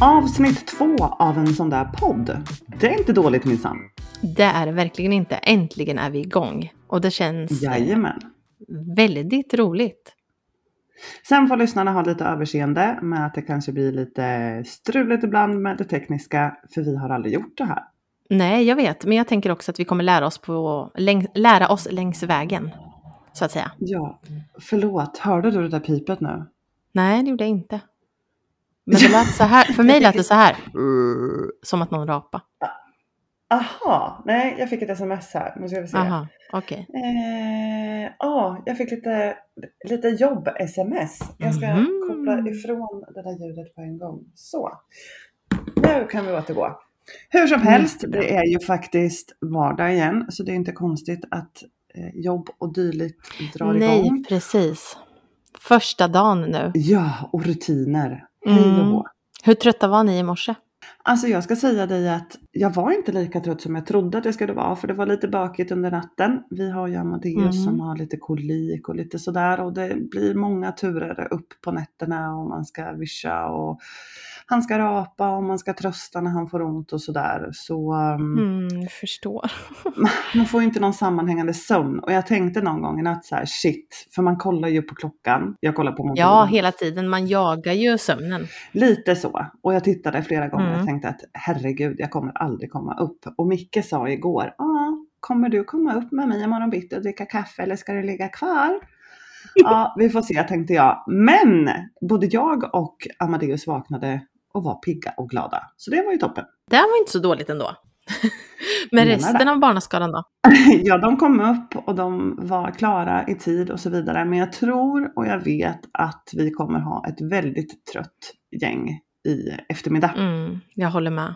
Avsnitt två av en sån där podd. Det är inte dåligt minsann. Det är det verkligen inte. Äntligen är vi igång. Och det känns eh, Jajamän. väldigt roligt. Sen får lyssnarna ha lite överseende med att det kanske blir lite struligt ibland med det tekniska, för vi har aldrig gjort det här. Nej, jag vet. Men jag tänker också att vi kommer lära oss, på, läng, lära oss längs vägen. Så att säga. Ja, förlåt. Hörde du det där pipet nu? Nej, det gjorde jag inte. Men det lät så här. För mig lät det så här. Som att någon rapa. Aha, nej, jag fick ett sms här. Nu ska vi se. Aha, okej. Eh, ja, jag fick lite, lite jobb-sms. Jag ska Mhm. koppla ifrån det där ljudet på en gång. Så. Nu kan vi återgå. Hur som helst, Jättebra. det är ju faktiskt vardag igen. Så det är inte konstigt att eh, jobb och dylikt drar Nej, igång. precis. Första dagen nu. Ja, och rutiner. Hej Mm. Hur trötta var ni i morse? Alltså jag ska säga dig att jag var inte lika trött som jag trodde att jag skulle vara för det var lite bakigt under natten. Vi har ju Amadeus Mm. som har lite kolik och lite sådär och det blir många turer upp på nätterna och man ska vischa och han ska rapa och man ska trösta när han får ont och sådär. Så um, Mm, jag förstår. man får ju inte någon sammanhängande sömn och jag tänkte någon gång i natt så här shit, för man kollar ju på klockan. Jag kollar på mobilen. Ja, hela tiden. Man jagar ju sömnen. Lite så. Och jag tittade flera gånger Mm. och tänkte att herregud, jag kommer aldrig komma upp. Och Micke sa igår, ja, kommer du komma upp med mig imorgon bitti och dricka kaffe eller ska du ligga kvar? Ja, vi får se tänkte jag. Men både jag och Amadeus vaknade och var pigga och glada. Så det var ju toppen. Det var inte så dåligt ändå. Men resten det. av barnaskaran då? Ja, de kom upp och de var klara i tid och så vidare. Men jag tror och jag vet att vi kommer ha ett väldigt trött gäng i eftermiddag. Mm, jag håller med.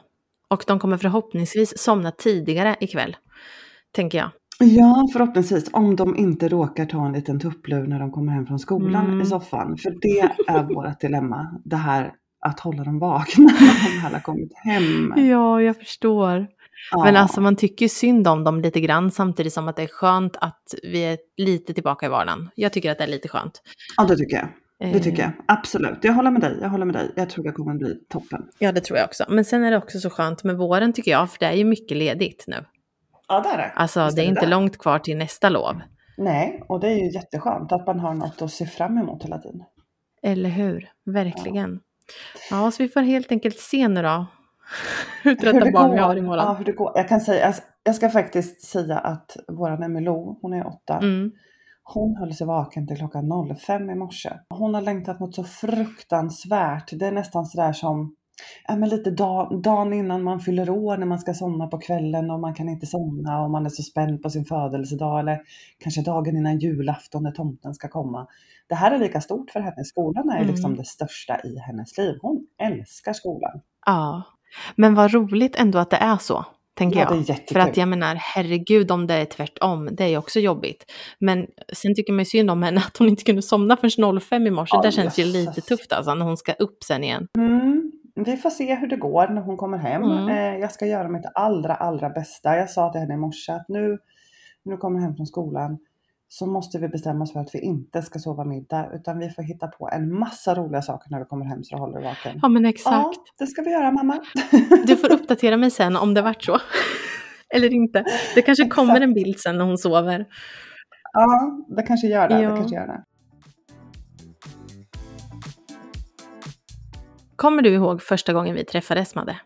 Och de kommer förhoppningsvis somna tidigare ikväll. Tänker jag. Ja, förhoppningsvis. Om de inte råkar ta en liten tupplur när de kommer hem från skolan Mm. i soffan. För det är vårt dilemma. Det här att hålla dem vakna när de har kommit hem. Ja, jag förstår. Ja. Men alltså man tycker synd om dem lite grann samtidigt som att det är skönt att vi är lite tillbaka i vardagen. Jag tycker att det är lite skönt. Ja, det tycker jag. Det tycker Eh, jag. Absolut. Jag håller med dig. Jag håller med dig. Jag tror det kommer bli toppen. Ja, det tror jag också. Men sen är det också så skönt med våren tycker jag, för det är ju mycket ledigt nu. Ja, det är det. Alltså Visst det är inte det. långt kvar till nästa lov. Nej, och det är ju jätteskönt att man har något att se fram emot hela tiden. Eller hur? Verkligen. Ja, så vi får helt enkelt se nu då. Hur trötta barn går. vi har imorgon. Ja, hur det går. Jag kan säga, jag- jag ska faktiskt säga att våran Emilou, hon är åtta. Mm. Hon höll sig vaken till klockan 05 i morse. Hon har längtat något så fruktansvärt. Det är nästan sådär som ja, men lite dag, dagen innan man fyller år när man ska somna på kvällen och man kan inte somna och man är så spänd på sin födelsedag eller kanske dagen innan julafton när tomten ska komma. Det här är lika stort för henne. Skolan är Mm. liksom det största i hennes liv. Hon älskar skolan. Ja. Men vad roligt ändå att det är så, tänker Ja, jag. För att jag menar, herregud om det är tvärtom, det är ju också jobbigt. Men sen tycker man ju synd om henne att hon inte kunde somna förrän 05 i morse. Ja, det känns ju lite tufft alltså, när hon ska upp sen igen. Mm, vi får se hur det går när hon kommer hem. Mm. Eh, jag ska göra mitt allra, allra bästa. Jag sa till henne i morse att nu när du kommer hem från skolan så måste vi bestämma oss för att vi inte ska sova middag utan vi får hitta på en massa roliga saker när du kommer hem så du håller dig vaken. Ja men exakt. Ja, det ska vi göra mamma. Du får uppdatera mig sen om det vart så. Eller inte. Det kanske kommer en bild sen när hon sover. ja, det kanske gör det. Ja. det, kanske gör det. Kommer du ihåg första gången vi träffades, Madde?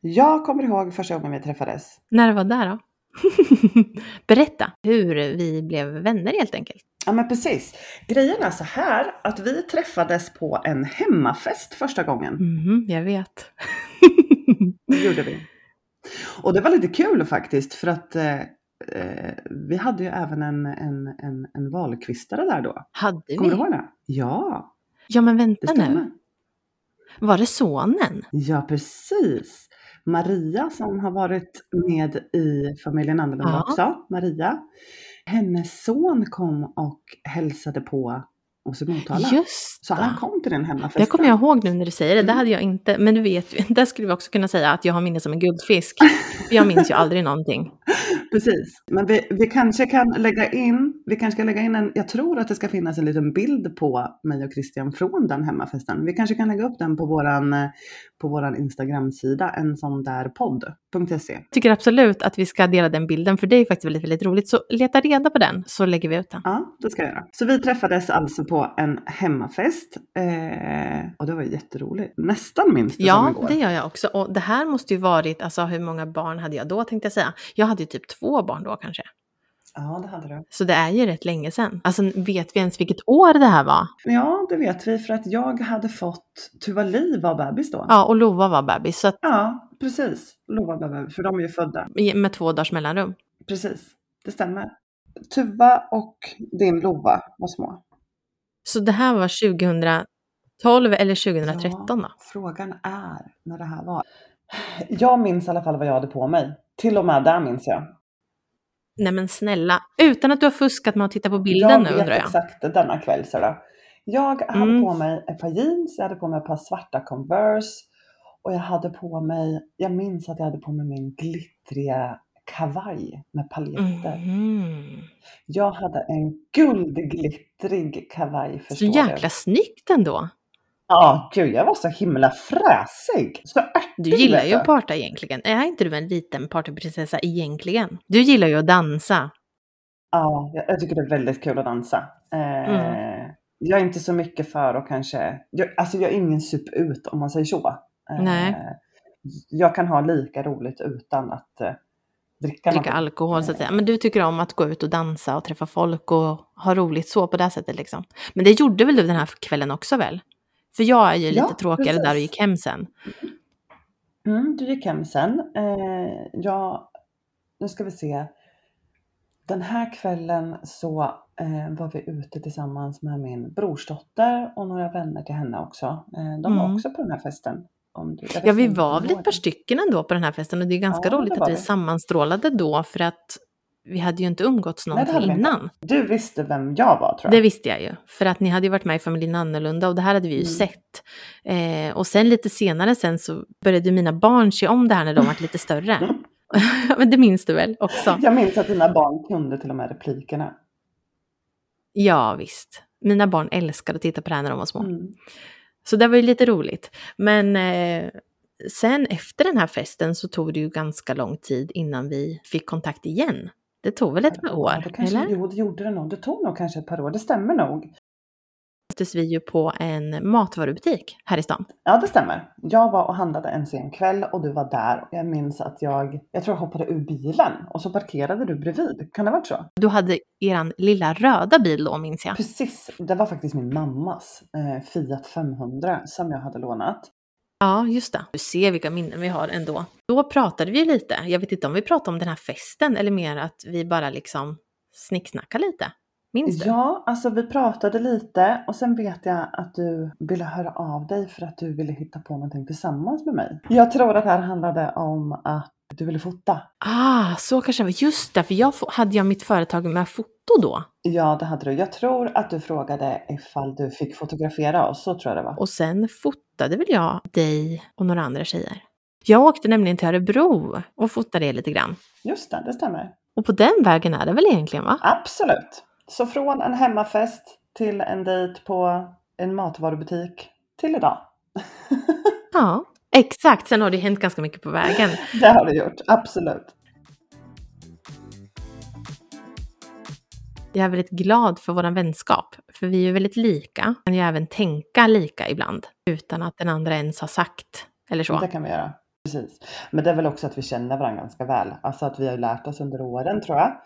Jag kommer ihåg första gången vi träffades. När det var där då? Berätta hur vi blev vänner helt enkelt. Ja men precis. Grejen är så här att vi träffades på en hemmafest första gången. Mhm, jag vet. Det gjorde vi. Och det var lite kul faktiskt för att eh, eh, vi hade ju även en, en, en, en valkvistare där då. Hade vi? Kommer du ihåg det? Ja, Ja men vänta nu. Var det sonen? Ja, precis. Maria som har varit med i familjen Annorlunda Ja. också, Maria. Hennes son kom och hälsade på hos Motala. Just Så han kom till den hemmafesten. Det kommer jag ihåg nu när du säger det. Det hade jag inte. Men du vet, där skulle vi också kunna säga att jag har minne som en guldfisk. Jag minns ju aldrig någonting. Precis. Men vi, vi kanske kan lägga in, vi kanske kan lägga in en, jag tror att det ska finnas en liten bild på mig och Christian från den hemmafesten. Vi kanske kan lägga upp den på våran, på våran Instagram-sida, en sån där podd.se. Jag tycker absolut att vi ska dela den bilden, för det är faktiskt väldigt, väldigt roligt. Så leta reda på den, så lägger vi ut den. Ja, det ska jag göra. Så vi träffades alltså på en hemmafest eh, och det var jätteroligt. Nästan minns det som Ja, igår. det gör jag också. Och det här måste ju varit, alltså hur många barn hade jag då tänkte jag säga. Jag hade ju typ två barn då kanske. Ja, det hade du. Så det är ju rätt länge sedan. Alltså vet vi ens vilket år det här var? Ja, det vet vi för att jag hade fått, Tuva Li var bebis då. Ja, och Lova var bebis, så att, Ja, precis. Lova var bebis, för de är ju födda. med två dagars mellanrum. Precis, det stämmer. Tuva och din Lova var små. Så det här var 2012 eller 2013 då? Ja, frågan är när det här var. Jag minns i alla fall vad jag hade på mig. Till och med där minns jag. Nej men snälla, utan att du har fuskat med att titta på bilden jag nu vet undrar jag. exakt denna kväll. Då. Jag hade Mm. på mig ett par jeans, jag hade på mig ett par svarta Converse och jag hade på mig, jag minns att jag hade på mig min glittriga kavaj med paljetter. Mhm. Jag hade en guldglittrig kavaj Så jäkla du. snyggt ändå. Ja, gud jag var så himla fräsig. Så Du gillar ju att parta egentligen. Är inte du en liten partyprinsessa egentligen? Du gillar ju att dansa. Ja, jag, jag tycker det är väldigt kul att dansa. Eh, Mm. Jag är inte så mycket för att kanske, jag, alltså jag är ingen sup ut om man säger så. Eh, Nej. Jag kan ha lika roligt utan att eh, dricka Dricka alkohol så att säga. Men du tycker om att gå ut och dansa och träffa folk och ha roligt så på det sättet liksom. Men det gjorde väl du den här kvällen också väl? För jag är ju Ja, lite tråkigare där och precis. gick hem sen. Mm, du gick hem sen. Eh, ja, nu ska vi se. Den här kvällen så eh, var vi ute tillsammans med min brorsdotter och några vänner till henne också. Eh, de var Mm. också på den här festen. Om du, Ja, vi var väl ett par det. stycken ändå på den här festen och det är ganska Ja, roligt det att vi vi. sammanstrålade då för att vi hade ju inte umgåtts Nej, det någonting inte. innan. Du visste vem jag var tror jag. Det visste jag ju, för att ni hade ju varit med i familjen annorlunda och det här hade vi ju Mm. sett. Eh, och sen lite senare sen så började mina barn se om det här när de var lite större. Men det minns du väl också? Jag minns att dina barn kunde till och med replikerna. Ja, visst. Mina barn älskade att titta på det här när de var små. Mm. Så det var ju lite roligt. Men eh, sen efter den här festen så tog det ju ganska lång tid innan vi fick kontakt igen. Det tog väl ett par Ja, år, det kanske, eller? Jo, det gjorde det nog. Det tog nog kanske ett par år. Det stämmer nog. Möttes vi ju på en matvarubutik här i stan. Ja, det stämmer. Jag var och handlade en sen kväll och du var där. Jag minns att jag, jag tror jag hoppade ur bilen och så parkerade du bredvid. Kan det ha varit så? Du hade eran lilla röda bil då minns jag. Precis. Det var faktiskt min mammas eh, Fiat 500 som jag hade lånat. Ja, just det. Du ser vilka minnen vi har ändå. Då pratade vi lite. Jag vet inte om vi pratade om den här festen eller mer att vi bara liksom snicksnackade lite. Minns du? Ja, alltså vi pratade lite och sen vet jag att du ville höra av dig för att du ville hitta på någonting tillsammans med mig. Jag tror att det här handlade om att du ville fota. Ah, så kanske det var. Just det, för jag hade jag mitt företag med foto då. Ja, det hade du. Jag tror att du frågade ifall du fick fotografera oss. Så tror jag det var. Och sen fotade väl jag dig och några andra tjejer. Jag åkte nämligen till Örebro och fotade er lite grann. Just det, det stämmer. Och på den vägen är det väl egentligen va? Absolut. Så från en hemmafest till en dejt på en matvarubutik till idag. Ja, exakt. Sen har det hänt ganska mycket på vägen. Det har du gjort, absolut. Jag är väldigt glad för vår vänskap, för vi är väldigt lika. Kan ju även tänka lika ibland, utan att den andra ens har sagt eller så. Det kan vi göra. Precis. Men det är väl också att vi känner varandra ganska väl. Alltså att vi har lärt oss under åren tror jag.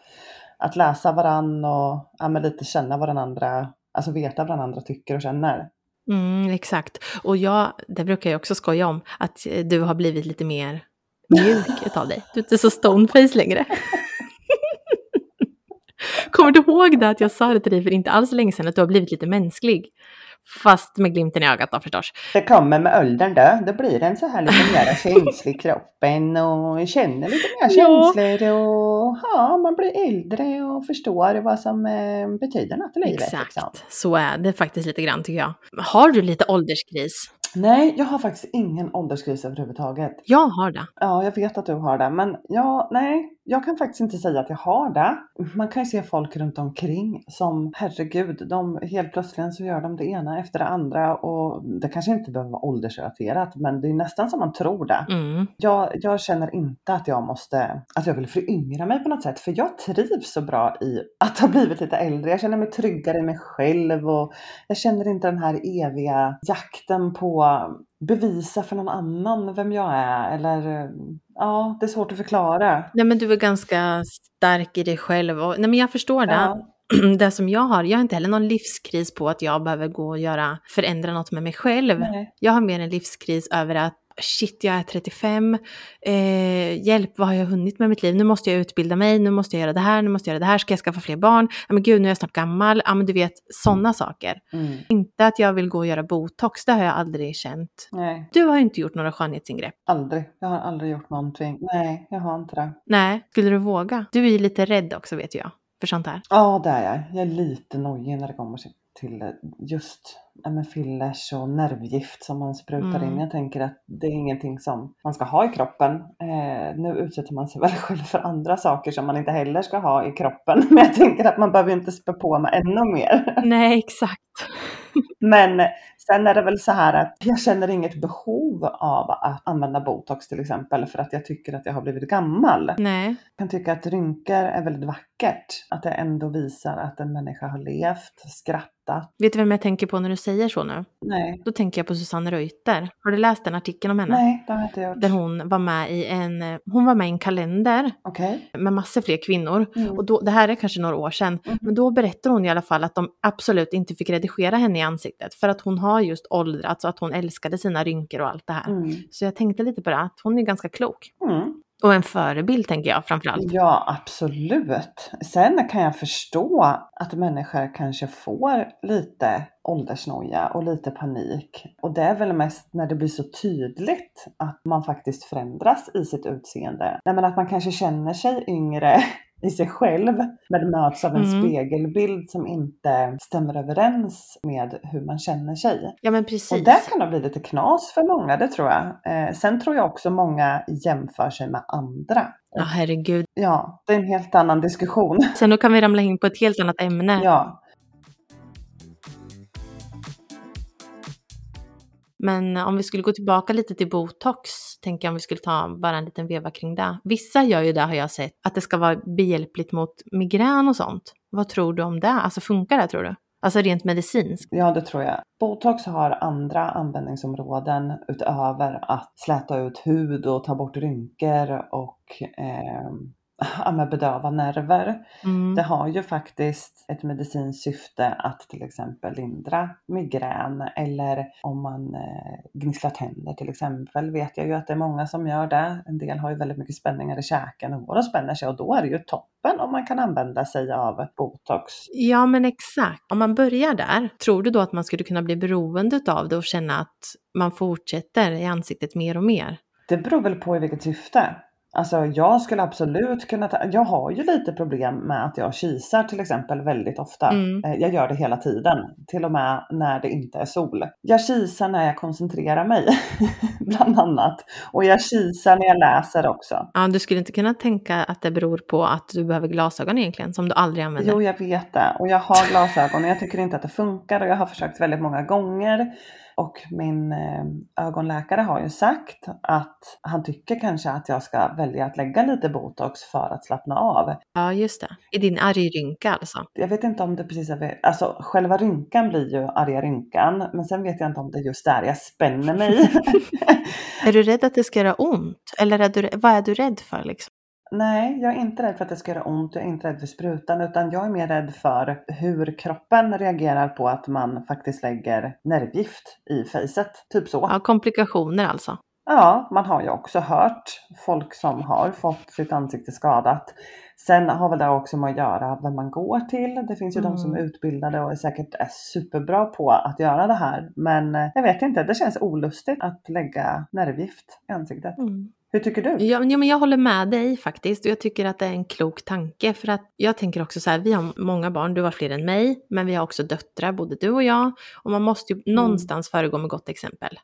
Att läsa varann och ja, men lite känna vad den andra, alltså veta vad den andra tycker och känner. Mm, exakt. Och jag, det brukar jag också skoja om, att eh, du har blivit lite mer mjuk utav dig. Du är inte så stoneface längre. Kommer du ihåg det att jag sa det till dig för inte alls länge sedan, att du har blivit lite mänsklig? Fast med glimten i ögat då förstås. Det kommer med åldern då. Då blir den så här lite mer känslig i kroppen och känner lite mer känslor och ja, man blir äldre och förstår vad som eh, betyder något i livet. Exakt, Liksom. så är det faktiskt lite grann tycker jag. Har du lite ålderskris? Nej, jag har faktiskt ingen ålderskris överhuvudtaget. Jag har det. Ja, jag vet att du har det, men ja, nej, jag kan faktiskt inte säga att jag har det. Man kan ju se folk runt omkring som, herregud, de helt plötsligt så gör de det ena efter det andra och det kanske inte behöver vara åldersrelaterat, men det är nästan som man tror det. Mm. Jag, jag känner inte att jag måste, att jag vill föryngra mig på något sätt, för jag trivs så bra i att ha blivit lite äldre. Jag känner mig tryggare i mig själv och jag känner inte den här eviga jakten på bevisa för någon annan vem jag är eller ja, det är svårt att förklara. Nej men du är ganska stark i dig själv och nej men jag förstår det. Ja, Det som jag har, jag har inte heller någon livskris på att jag behöver gå och göra, förändra något med mig själv. nej. Jag har mer en livskris över att shit, jag är 35, eh, hjälp, vad har jag hunnit med mitt liv? Nu måste jag utbilda mig, nu måste jag göra det här, nu måste jag göra det här, ska jag skaffa fler barn? Ja men gud, nu är jag snart gammal. Ja men du vet, sådana saker. Mm. Inte att jag vill gå och göra botox, det har jag aldrig känt. Nej, Du har ju inte gjort några skönhetsingrepp. aldrig. Jag har aldrig gjort någonting. Nej, jag har inte det. Nej, skulle du våga? Du är ju lite rädd också vet jag, för sånt här. Ja, det är jag. Jag är lite nojig när det kommer till- till just ja, fillers och nervgift som man sprutar Mm. in. Jag tänker att det är ingenting som man ska ha i kroppen. Eh, nu utsätter man sig väl själv för andra saker som man inte heller ska ha i kroppen. Men jag tänker att man behöver inte spä på med ännu mer. Nej, exakt. Men sen är det väl så här att jag känner inget behov av att använda botox till exempel för att jag tycker att jag har blivit gammal. Nej. Jag kan tycka att rynkor är väldigt vackert. Att det ändå visar att en människa har levt, skrattat. Vet du vem jag tänker på när du säger så nu? Nej, Då tänker jag på Susanne Reuter. Har du läst den artikeln om henne? nej det har jag inte gjort. Där hon var med i en, hon var med i en kalender Okej. med massor fler kvinnor. Mm. Och då, det här är kanske några år sedan. Mhm. Men då berättar hon i alla fall att de absolut inte fick redigera henne i ansiktet. För att hon har just åldrats och att hon älskade sina rynkor och allt det här. Mm. Så jag tänkte lite på det, att hon är ganska klok. Och en förebild tänker jag framförallt. Ja, absolut. Sen kan jag förstå att människor kanske får lite åldersnoja och lite panik. Och det är väl mest när det blir så tydligt att man faktiskt förändras i sitt utseende. Nej, men att man kanske känner sig yngre i sig själv men möts av en Mm. spegelbild som inte stämmer överens med hur man känner sig. Ja men precis. Och där kan det bli lite knas för många, det tror jag. Eh, sen tror jag också många jämför sig med andra. Ja herregud. Ja, det är en helt annan diskussion. Sen då kan vi ramla in på ett helt annat ämne. Ja, Men om vi skulle gå tillbaka lite till botox, tänker jag om vi skulle ta bara en liten veva kring det. Vissa gör ju det har jag sett, att det ska vara behjälpligt mot migrän och sånt. Vad tror du om det? Alltså funkar det tror du? Alltså rent medicinskt? ja, det tror jag. Botox har andra användningsområden utöver att släta ut hud och ta bort rynkor och eh, ja, bedöva nerver. Mm. Det har ju faktiskt ett medicinskt syfte att till exempel lindra migrän eller om man eh, gnisslar tänder till exempel vet jag ju att det är många som gör det. En del har ju väldigt mycket spänningar i käken och går och spänner sig och då är det ju toppen om man kan använda sig av botox. Ja men exakt. Om man börjar där, tror du då att man skulle kunna bli beroende av det och känna att man fortsätter i ansiktet mer och mer? Det beror väl på i vilket syfte. Alltså jag skulle absolut kunna ta, jag har ju lite problem med att jag kisar till exempel väldigt ofta. Mm. Eh, Jag gör det hela tiden, till och med när det inte är sol. Jag kisar när jag koncentrerar mig, bland annat. Och jag kisar när jag läser också. Ja, du skulle inte kunna tänka att det beror på att du behöver glasögon egentligen, som du aldrig använder? Jo, jag vet det. Och jag har glasögon och jag tycker inte att det funkar och jag har försökt väldigt många gånger. Och min eh, ögonläkare har ju sagt att han tycker kanske att jag ska välja att lägga lite botox för att slappna av. Ja, just det. I din argrynka alltså? Jag vet inte om det precis är, alltså själva rynkan blir ju arga rynkan, men sen vet jag inte om det är just där jag spänner mig. Är du rädd att det ska göra ont? Eller är du, vad är du rädd för liksom? Nej, jag är inte rädd för att det ska göra ont, jag är inte rädd för sprutan, utan jag är mer rädd för hur kroppen reagerar på att man faktiskt lägger nervgift i fejset. Typ så. Ja, komplikationer alltså? Ja, man har ju också hört folk som har fått sitt ansikte skadat. Sen har väl det också med att göra vem man går till. Det finns ju Mm. de som är utbildade och är säkert är superbra på att göra det här. Men eh, jag vet inte, det känns olustigt att lägga nervgift i ansiktet. Mm. Hur tycker du? Ja, men- ja, men jag håller med dig faktiskt och jag tycker att det är en klok tanke för att jag tänker också så här, vi har många barn, du har fler än mig, men vi har också döttrar, både du och jag, och man måste ju Mm. någonstans föregå med gott exempel.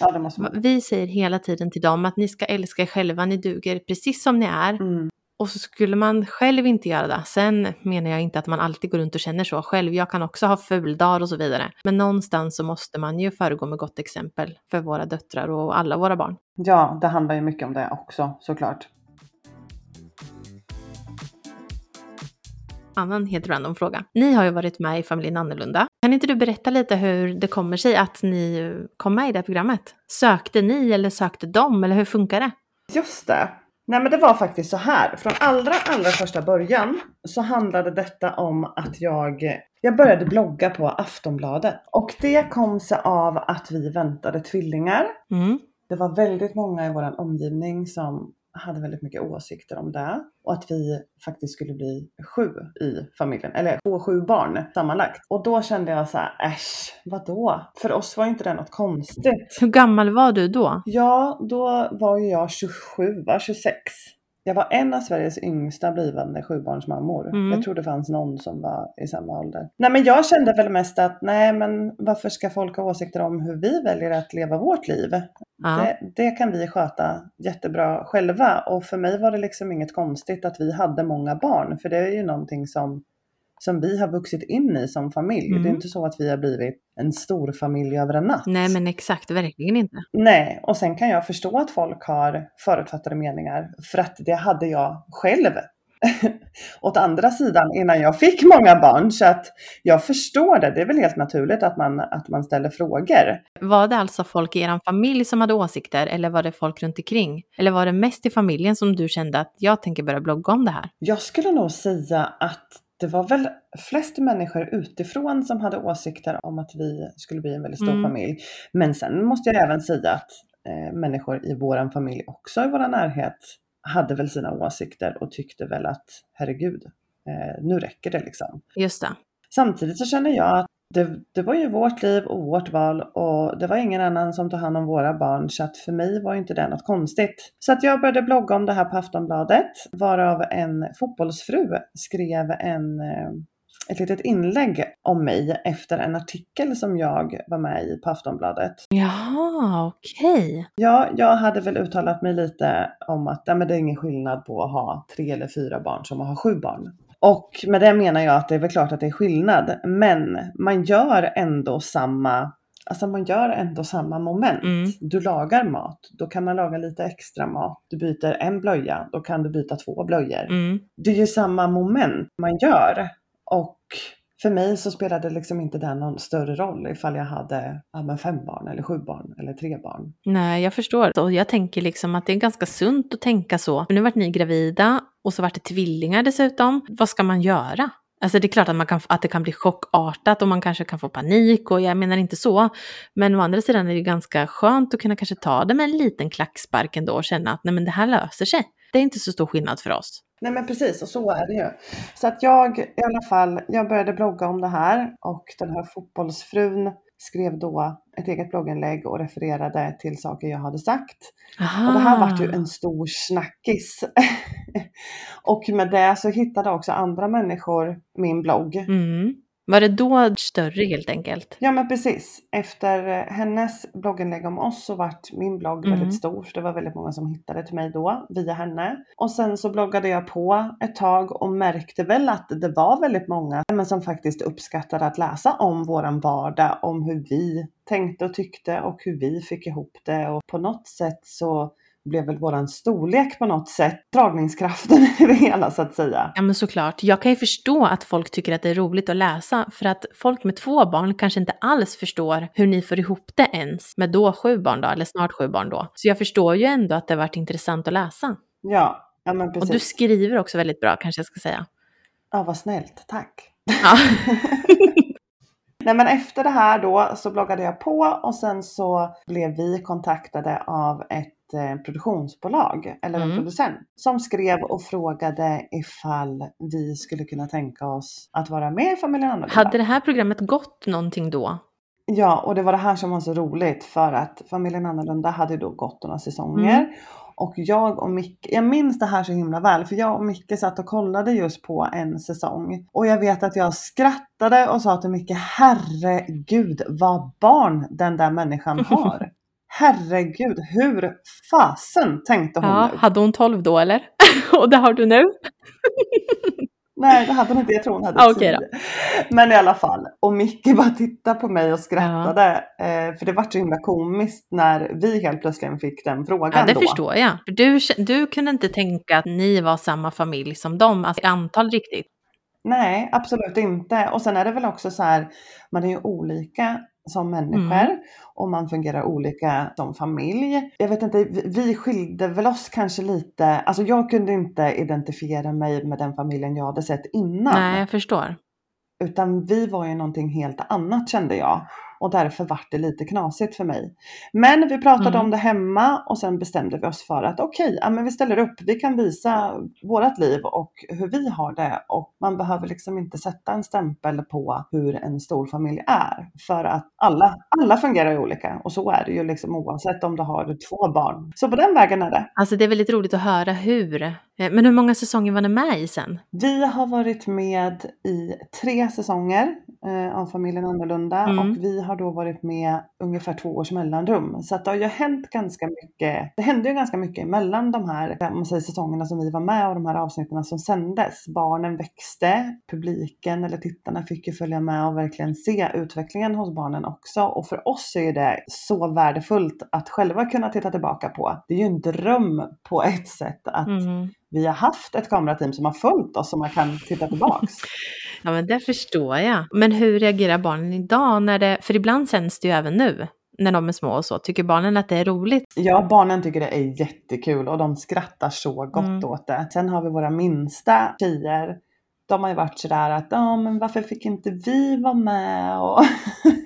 Ja. Vi säger hela tiden till dem att ni ska älska er själva, ni duger precis som ni är. Mm. Och så skulle man själv inte göra det. Sen menar jag inte att man alltid går runt och känner så själv. Jag kan också ha fuldagar och så vidare. Men någonstans så måste man ju föregå med gott exempel för våra döttrar och alla våra barn. Ja, det handlar ju mycket om det också såklart. Annan helt random fråga. Ni har ju varit med i Familjen Annorlunda. Kan inte du berätta lite hur det kommer sig att ni kom med i det här programmet? Sökte ni eller sökte de eller hur funkar det? Just det. Nej men det var faktiskt så här. Från allra, allra första början så handlade detta om att jag, jag började blogga på Aftonbladet. Och det kom sig av att vi väntade tvillingar. Mm. Det var väldigt många i vår omgivning som hade väldigt mycket åsikter om det. Och att vi faktiskt skulle bli sju i familjen, eller få sju barn sammanlagt. Och då kände jag så här, äsch, vadå? För oss var inte det något konstigt. Hur gammal var du då? Ja, då var ju jag 27, va? 26. Jag var en av Sveriges yngsta blivande sjubarnsmammor. Mm. Jag tror det fanns någon som var i samma ålder. Nej men jag kände väl mest att nej men varför ska folk ha åsikter om hur vi väljer att leva vårt liv? Ja. Det, det kan vi sköta jättebra själva och för mig var det liksom inget konstigt att vi hade många barn för det är ju någonting som, som vi har vuxit in i som familj. Mm. Det är inte så att vi har blivit en stor familj över en natt. Nej men exakt, verkligen inte. Nej, och sen kan jag förstå att folk har förutfattade meningar för att det hade jag själv. Åt andra sidan innan jag fick många barn så att jag förstår det. Det är väl helt naturligt att man, att man ställer frågor. Var det alltså folk i er familj som hade åsikter eller var det folk runt omkring? Eller var det mest i familjen som du kände att jag tänker börja blogga om det här? Jag skulle nog säga att det var väl flest människor utifrån som hade åsikter om att vi skulle bli en väldigt stor Mm. familj. Men sen måste jag även säga att eh, människor i våran familj också i vår närhet hade väl sina åsikter och tyckte väl att herregud, eh, nu räcker det liksom. Just det. Samtidigt så känner jag att det, det var ju vårt liv och vårt val och det var ingen annan som tog hand om våra barn så att för mig var inte det något konstigt. Så att jag började blogga om det här på Aftonbladet varav en fotbollsfru skrev en, eh, ett litet inlägg om mig efter en artikel som jag var med i på Aftonbladet. Jaha, okej. Ja, jag hade väl uttalat mig lite om att ja, men det är ingen skillnad på att ha tre eller fyra barn som att ha sju barn. Och med det menar jag att det är väl klart att det är skillnad, men man gör ändå samma Alltså man gör ändå samma moment. Mm. Du lagar mat, då kan man laga lite extra mat. Du byter en blöja, då kan du byta två blöjor. Mm. Det är ju samma moment man gör. Och för mig så spelade liksom inte det någon större roll ifall jag hade ja, men fem barn eller sju barn eller tre barn. Nej, jag förstår. Och jag tänker liksom att det är ganska sunt att tänka så. Nu vart ni gravida och så vart det tvillingar dessutom. Vad ska man göra? Alltså det är klart att, man kan, att det kan bli chockartat och man kanske kan få panik och jag menar inte så. Men å andra sidan är det ganska skönt att kunna kanske ta det med en liten klackspark ändå och känna att nej men det här löser sig. Det är inte så stor skillnad för oss. Nej men precis, och så är det ju. Så att jag i alla fall, jag började blogga om det här och den här fotbollsfrun skrev då ett eget blogginlägg och refererade till saker jag hade sagt. Aha. Och det här vart ju en stor snackis. och med det så hittade också andra människor min blogg. Mm. Var det då större helt enkelt? Ja men precis. Efter eh, hennes blogginlägg om oss så vart min blogg Mm. väldigt stor. Det var väldigt många som hittade till mig då via henne. Och sen så bloggade jag på ett tag och märkte väl att det var väldigt många men som faktiskt uppskattade att läsa om våran vardag, om hur vi tänkte och tyckte och hur vi fick ihop det. Och på något sätt så blev väl våran storlek på något sätt dragningskraften i det hela så att säga. Ja men såklart. Jag kan ju förstå att folk tycker att det är roligt att läsa för att folk med två barn kanske inte alls förstår hur ni får ihop det ens med då sju barn då, eller snart sju barn då. Så jag förstår ju ändå att det har varit intressant att läsa. Ja, ja men Och precis. du skriver också väldigt bra kanske jag ska säga. Ja, vad snällt. Tack. Ja. Nej men efter det här då så bloggade jag på och sen så blev vi kontaktade av ett eh, produktionsbolag eller en Mm. producent som skrev och frågade ifall vi skulle kunna tänka oss att vara med i Familjen Annorlunda. Hade det här programmet gått någonting då? Ja, och det var det här som var så roligt för att Familjen Annorlunda hade då gått några säsonger. Mm. Och jag och Micke, jag minns det här så himla väl för jag och Micke satt och kollade just på en säsong. Och jag vet att jag skrattade och sa till Micke, herregud vad barn den där människan har. Herregud, hur fasen tänkte hon Ja, nu? hade hon 12 då eller? Och det har du nu? Nej, det hade hon inte. Jag tror hon hade Ah, tio. Men i alla fall. Och Micke bara tittade på mig och skrattade. Eh, för det var så himla komiskt när vi helt plötsligt fick den frågan Ja, det då. förstår jag. Du, du kunde inte tänka att ni var samma familj som dem, alltså i antal riktigt. Nej, absolut inte. Och sen är det väl också så här, man är ju olika som människor Mm. och man fungerar olika som familj. Jag vet inte, vi- skilde väl oss kanske lite, alltså jag kunde inte identifiera mig med den familjen jag hade sett innan. Nej, jag förstår. Utan vi var ju någonting helt annat kände jag. Och därför vart det lite knasigt för mig. Men vi pratade Mm. om det hemma och sen bestämde vi oss för att okej, ja, men vi ställer upp. Vi kan visa vårat liv och hur vi har det. Och man behöver liksom inte sätta en stämpel på hur en stor familj är. För att alla, alla fungerar ju olika. Och så är det ju liksom oavsett om du har två barn. Så på den vägen är det. Alltså det är väldigt roligt att höra hur. Eh, Men hur många säsonger var ni med i sen? Vi har varit med i tre säsonger eh, av Familjen Annorlunda Mm. och vi har då varit med ungefär två års mellanrum. Så att det har ju hänt ganska mycket. Det hände ju ganska mycket emellan de här om man säger, säsongerna som vi var med och de här avsnitten som sändes. Barnen växte, publiken eller tittarna fick ju följa med och verkligen se utvecklingen hos barnen också. Och för oss är det så värdefullt att själva kunna titta tillbaka på. Det är ju en dröm på ett sätt att Mm vi har haft ett kamerateam som har följt oss som man kan titta tillbaks. Ja, men det förstår jag. Men hur reagerar barnen idag? När det, för ibland sänds det ju även nu, när de är små och så. Tycker barnen att det är roligt? Ja, barnen tycker det är jättekul och de skrattar så gott Mm. åt det. Sen har vi våra minsta tjejer. De har ju varit sådär att, ja men varför fick inte vi vara med? Och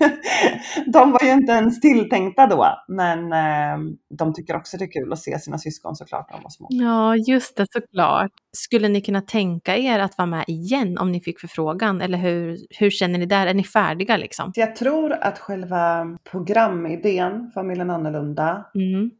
de var ju inte ens tilltänkta då. Men eh, de tycker också det är kul att se sina syskon såklart när de var små. Ja, just det, såklart. Skulle ni kunna tänka er att vara med igen om ni fick förfrågan? Eller hur, hur känner ni där? Är ni färdiga liksom? Jag tror att själva programidén, Familjen Annorlunda, Mm.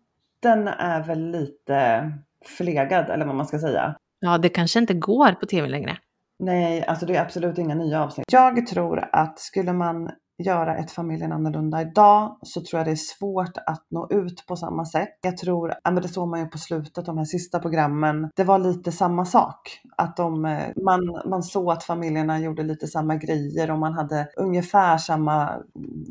den är väl lite förlegad eller vad man ska säga. Ja, det kanske inte går på tv längre. Nej, alltså det är absolut inga nya avsnitt. Jag tror att skulle man göra ett familjen annorlunda idag så tror jag det är svårt att nå ut på samma sätt. Jag tror, ja men det såg man ju på slutet, de här sista programmen, det var lite samma sak. Att de, eh, man, man såg att familjerna gjorde lite samma grejer och man hade ungefär samma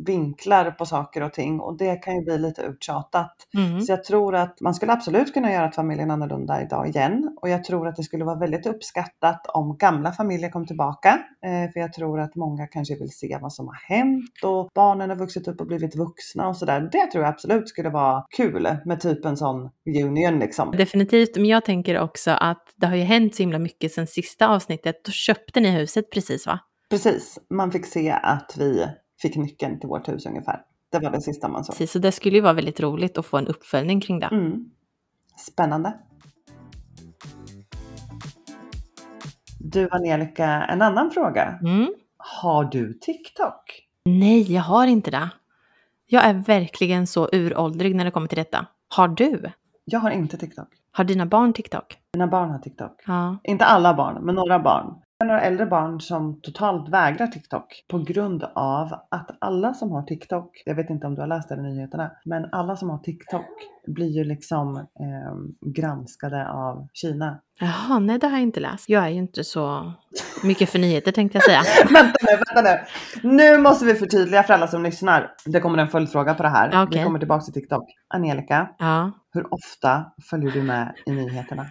vinklar på saker och ting och det kan ju bli lite uttjatat. Mm. Så jag tror att man skulle absolut kunna göra ett familjen annorlunda idag igen. Och jag tror att det skulle vara väldigt uppskattat om gamla familjer kom tillbaka. Eh, för jag tror att många kanske vill se vad som har hänt och barnen har vuxit upp och blivit vuxna och sådär. Det tror jag absolut skulle vara kul med typ en sån reunion liksom. Definitivt, men jag tänker också att det har ju hänt så himla mycket sen sista avsnittet. Då köpte ni huset precis va? Precis, man fick se att vi fick nyckeln till vårt hus ungefär. Det var det sista man såg. Precis, så det skulle ju vara väldigt roligt att få en uppföljning kring det. Mm. Spännande. Du Angelica, en annan fråga. Mm. Har du TikTok? Nej, jag har inte det. Jag är verkligen så uråldrig när det kommer till detta. Har du? Jag har inte TikTok. Har dina barn TikTok? Mina barn har TikTok. Ja. Inte alla barn, men några barn. Har några äldre barn som totalt vägrar TikTok på grund av att alla som har TikTok, jag vet inte om du har läst det i nyheterna, men alla som har TikTok blir ju liksom eh, granskade av Kina. Jaha, nej det har jag inte läst. Jag är ju inte så mycket för nyheter tänkte jag säga. vänta nu, vänta nu. Nu måste vi förtydliga för alla som lyssnar. Det kommer en följdfråga på det här. Okej. Vi kommer tillbaka till TikTok. Angelica, Ja. hur ofta följer du med i nyheterna?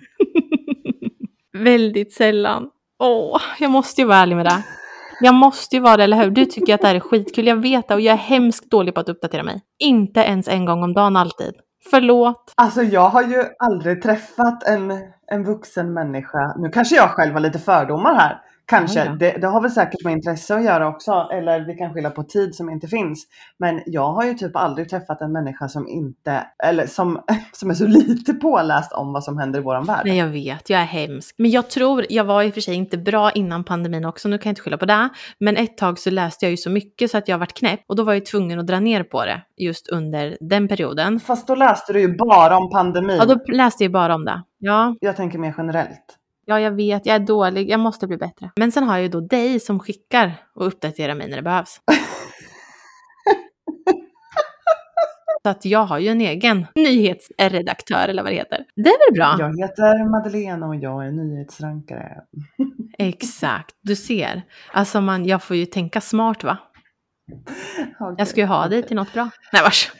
Väldigt sällan. Åh, jag måste ju vara ärlig med det. Jag måste ju vara det, eller hur? Du tycker att det här är skitkul, jag vet det och jag är hemskt dålig på att uppdatera mig. Inte ens en gång om dagen alltid. Förlåt. Alltså jag har ju aldrig träffat en, en vuxen människa. Nu kanske jag själv har lite fördomar här. Kanske. Ja, Det, det har väl säkert med intresse att göra också. Eller vi kan skylla på tid som inte finns. Men jag har ju typ aldrig träffat en människa som inte, eller som, som är så lite påläst om vad som händer i våran värld. Nej, jag vet, jag är hemsk. Men jag tror, jag var i och för sig inte bra innan pandemin också, nu kan jag inte skylla på det. Men ett tag så läste jag ju så mycket så att jag varit knäpp och då var jag tvungen att dra ner på det just under den perioden. Fast då läste du ju bara om pandemin. Ja, då läste jag ju bara om det. Ja, Jag tänker mer generellt. Ja, jag vet, jag är dålig, jag måste bli bättre. Men sen har jag ju då dig som skickar och uppdaterar mig när det behövs. Så att jag har ju en egen nyhetsredaktör eller vad det heter. Det är väl bra? Jag heter Madeleine och jag är nyhetsrankare. Exakt, du ser. Alltså man, jag får ju tänka smart va? Okej, Jag ska ju ha dig okej. till något bra. Nej vars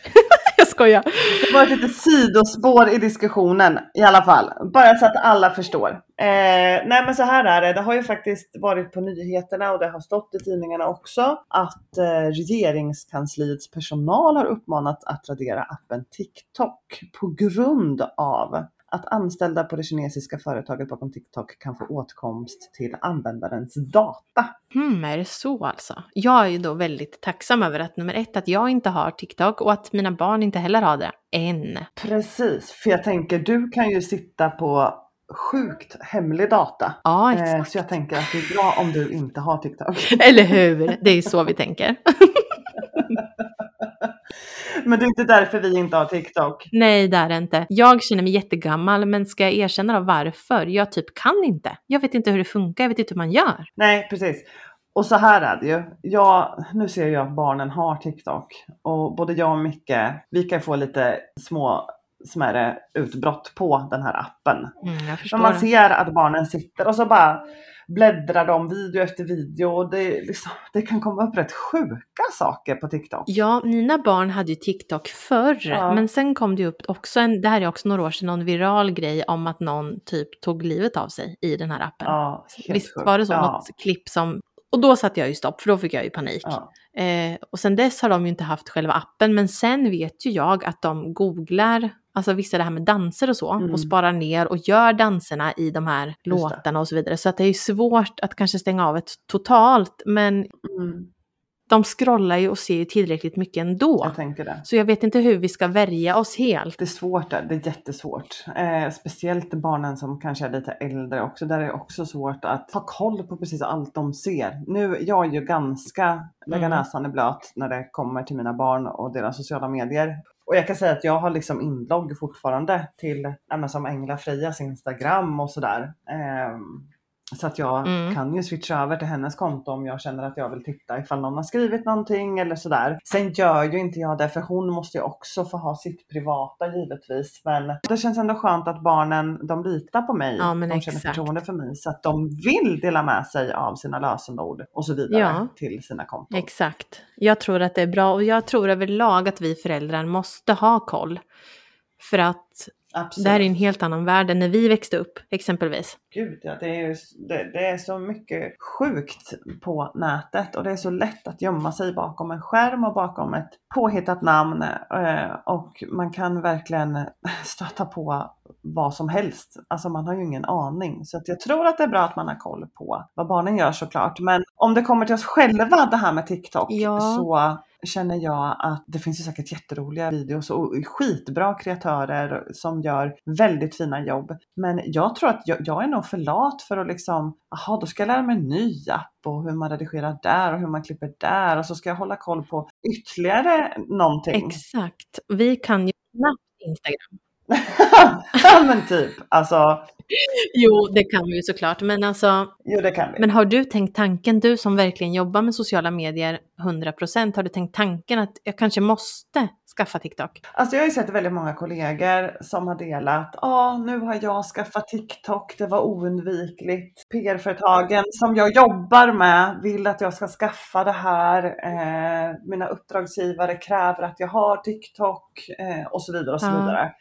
jag skojar. Det var ett litet sidospår i diskussionen i alla fall. Bara så att alla förstår. Eh, nej men så här är det. Det har ju faktiskt varit på nyheterna och det har stått i tidningarna också att eh, regeringskansliets personal har uppmanat att radera appen TikTok på grund av att anställda på det kinesiska företaget bakom TikTok kan få åtkomst till användarens data. Hmm, är det så alltså? Jag är ju då väldigt tacksam över att nummer ett, att jag inte har TikTok och att mina barn inte heller har det. Än. Precis, för jag tänker du kan ju sitta på sjukt hemlig data. Ja, Eh, exakt. så jag tänker att det är bra om du inte har TikTok. Eller hur? Det är så vi tänker. Men det är inte därför vi inte har TikTok. Nej, det är det inte. Jag känner mig jättegammal, men ska jag erkänna då varför? Jag typ kan inte. Jag vet inte hur det funkar, jag vet inte hur man gör. Nej, precis. Och så här är det ju. Jag, nu ser jag att barnen har TikTok och både jag och Micke, vi kan få lite små smärre utbrott på den här appen. Mm, jag förstår. Men man ser att barnen sitter och så bara bläddrar de video efter video och det, liksom, det kan komma upp rätt sjuka saker på TikTok. Ja, mina barn hade ju TikTok förr, Ja. men sen kom det upp också en, det här är också några år sedan, någon viral grej om att någon typ tog livet av sig i den här appen. Ja, Visst sjukt. var det så? Ja, Något klipp som... Och då satte jag ju stopp, för då fick jag ju panik. ja. Eh, och sen dess har de ju inte haft själva appen, men sen vet ju jag att de googlar, alltså vissa det här med danser och så, Mm. och sparar ner och gör danserna i de här Just låtarna och så vidare. Så att det är svårt att kanske stänga av ett totalt, men Mm, de scrollar ju och ser ju tillräckligt mycket ändå. jag tänker det. Så jag vet inte hur vi ska värja oss helt. Det är svårt där, det är jättesvårt. Eh, speciellt barnen som kanske är lite äldre också. Där är det också svårt att ha koll på precis allt de ser. Nu, jag är ju ganska, lägga Mm. näsan i blöt när det kommer till mina barn och deras sociala medier. Och jag kan säga att jag har liksom inlogg fortfarande till ja, som Engla Frejas Instagram och sådär. Ehm, så att jag Mm. kan ju switcha över till hennes konto om jag känner att jag vill titta ifall någon har skrivit någonting eller sådär. Sen gör ju inte jag det för hon måste ju också få ha sitt privata givetvis. Men det känns ändå skönt att barnen, de litar på mig. Ja, de känner exakt. förtroende för mig så att de vill dela med sig av sina lösenord och så vidare Ja. till sina konton. Exakt. Jag tror att det är bra och jag tror överlag att vi föräldrar måste ha koll. För att Absolut. det här är en helt annan värld än när vi växte upp exempelvis. Gud ja, det är, det, det är så mycket sjukt på nätet och det är så lätt att gömma sig bakom en skärm och bakom ett påhittat namn eh, och man kan verkligen stöta på vad som helst. Alltså man har ju ingen aning. Så att jag tror att det är bra att man har koll på vad barnen gör såklart. Men om det kommer till oss själva det här med TikTok Ja. så känner jag att det finns ju säkert jätteroliga videos och skitbra kreatörer som gör väldigt fina jobb. Men jag tror att jag, jag är nog för lat för att liksom, jaha då ska jag lära mig en ny app och hur man redigerar där och hur man klipper där och så ska jag hålla koll på ytterligare någonting. Exakt. Vi kan ju knappt Instagram. ja men typ, alltså, Jo, det kan vi ju såklart. Men alltså, jo det kan vi. men har du tänkt tanken, du som verkligen jobbar med sociala medier 100%, har du tänkt tanken att jag kanske måste skaffa TikTok? Alltså jag har ju sett väldigt många kollegor som har delat, ja nu har jag skaffat TikTok, det var oundvikligt. PR-företagen som jag jobbar med vill att jag ska skaffa det här. Eh, mina uppdragsgivare kräver att jag har TikTok eh, och så vidare och så Ja. vidare.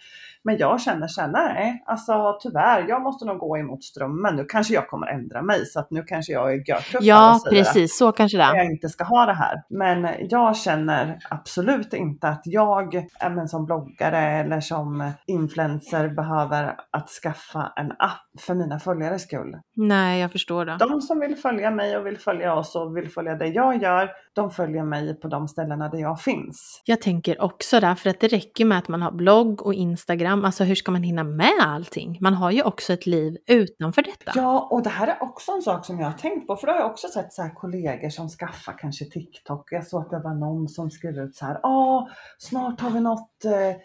Men jag känner så här, nej, alltså tyvärr, jag måste nog gå emot strömmen. Nu kanske jag kommer ändra mig så att nu kanske jag är görtuff Ja, precis, så kanske det jag inte ska ha det här. Här. Men jag känner absolut inte att jag även som bloggare eller som influencer behöver att skaffa en app för mina följares skull. Nej, jag förstår det. De som vill följa mig och vill följa oss och vill följa det jag gör, de följer mig på de ställena där jag finns. Jag tänker också där, för att det räcker med att man har blogg och Instagram. Alltså hur ska man hinna med allting? Man har ju också ett liv utanför detta. Ja, och det här är också en sak som jag har tänkt på, för då har jag också sett så här kollegor som skaffar kanske TikTok. Jag såg att det var någon som skrev ut så här, ja, snart har vi nått eh,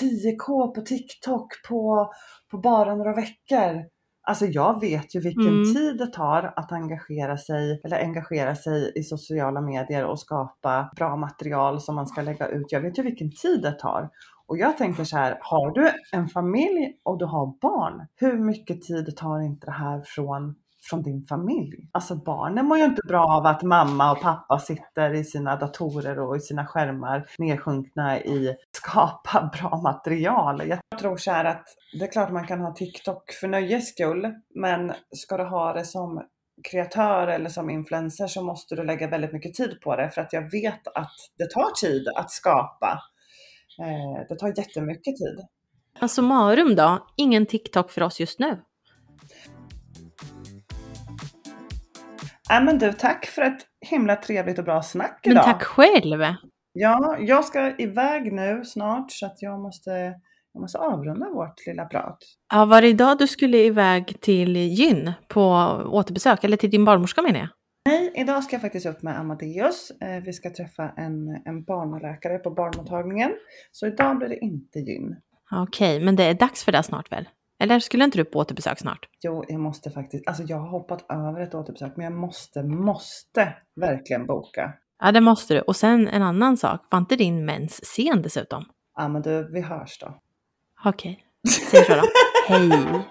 10k på TikTok på, på bara några veckor. Alltså jag vet ju vilken Mm. tid det tar att engagera sig eller engagera sig i sociala medier och skapa bra material som man ska lägga ut. Jag vet ju vilken tid det tar. Och jag tänker så här, har du en familj och du har barn, hur mycket tid tar inte det här från från din familj. Alltså barnen mår ju inte bra av att mamma och pappa sitter i sina datorer och i sina skärmar nedsjunkna i skapa bra material. Jag tror så här att det är klart man kan ha TikTok för nöjes skull, men ska du ha det som kreatör eller som influencer så måste du lägga väldigt mycket tid på det för att jag vet att det tar tid att skapa. Eh, det tar jättemycket tid. Alltså summarum då? Ingen TikTok för oss just nu. Äh, men du, tack för ett himla trevligt och bra snack Men idag. tack själv! Ja, jag ska iväg nu snart så att jag måste, jag måste avrunda vårt lilla prat. Ja, var det idag du skulle iväg till gyn på återbesök? Eller till din barnmorska menar jag? Nej, idag ska jag faktiskt upp med Amadeus. Eh, vi ska träffa en, en barnläkare på barnmottagningen. Så idag blir det inte gyn. Okej, men det är dags för det snart väl? Eller skulle inte du på återbesök snart? Jo, jag måste faktiskt, alltså jag har hoppat över ett återbesök men jag måste, måste verkligen boka. Ja, det måste du. Och sen en annan sak, var inte din mens sen dessutom? Ja men du, vi hörs då. Okej, säg så då. Hej!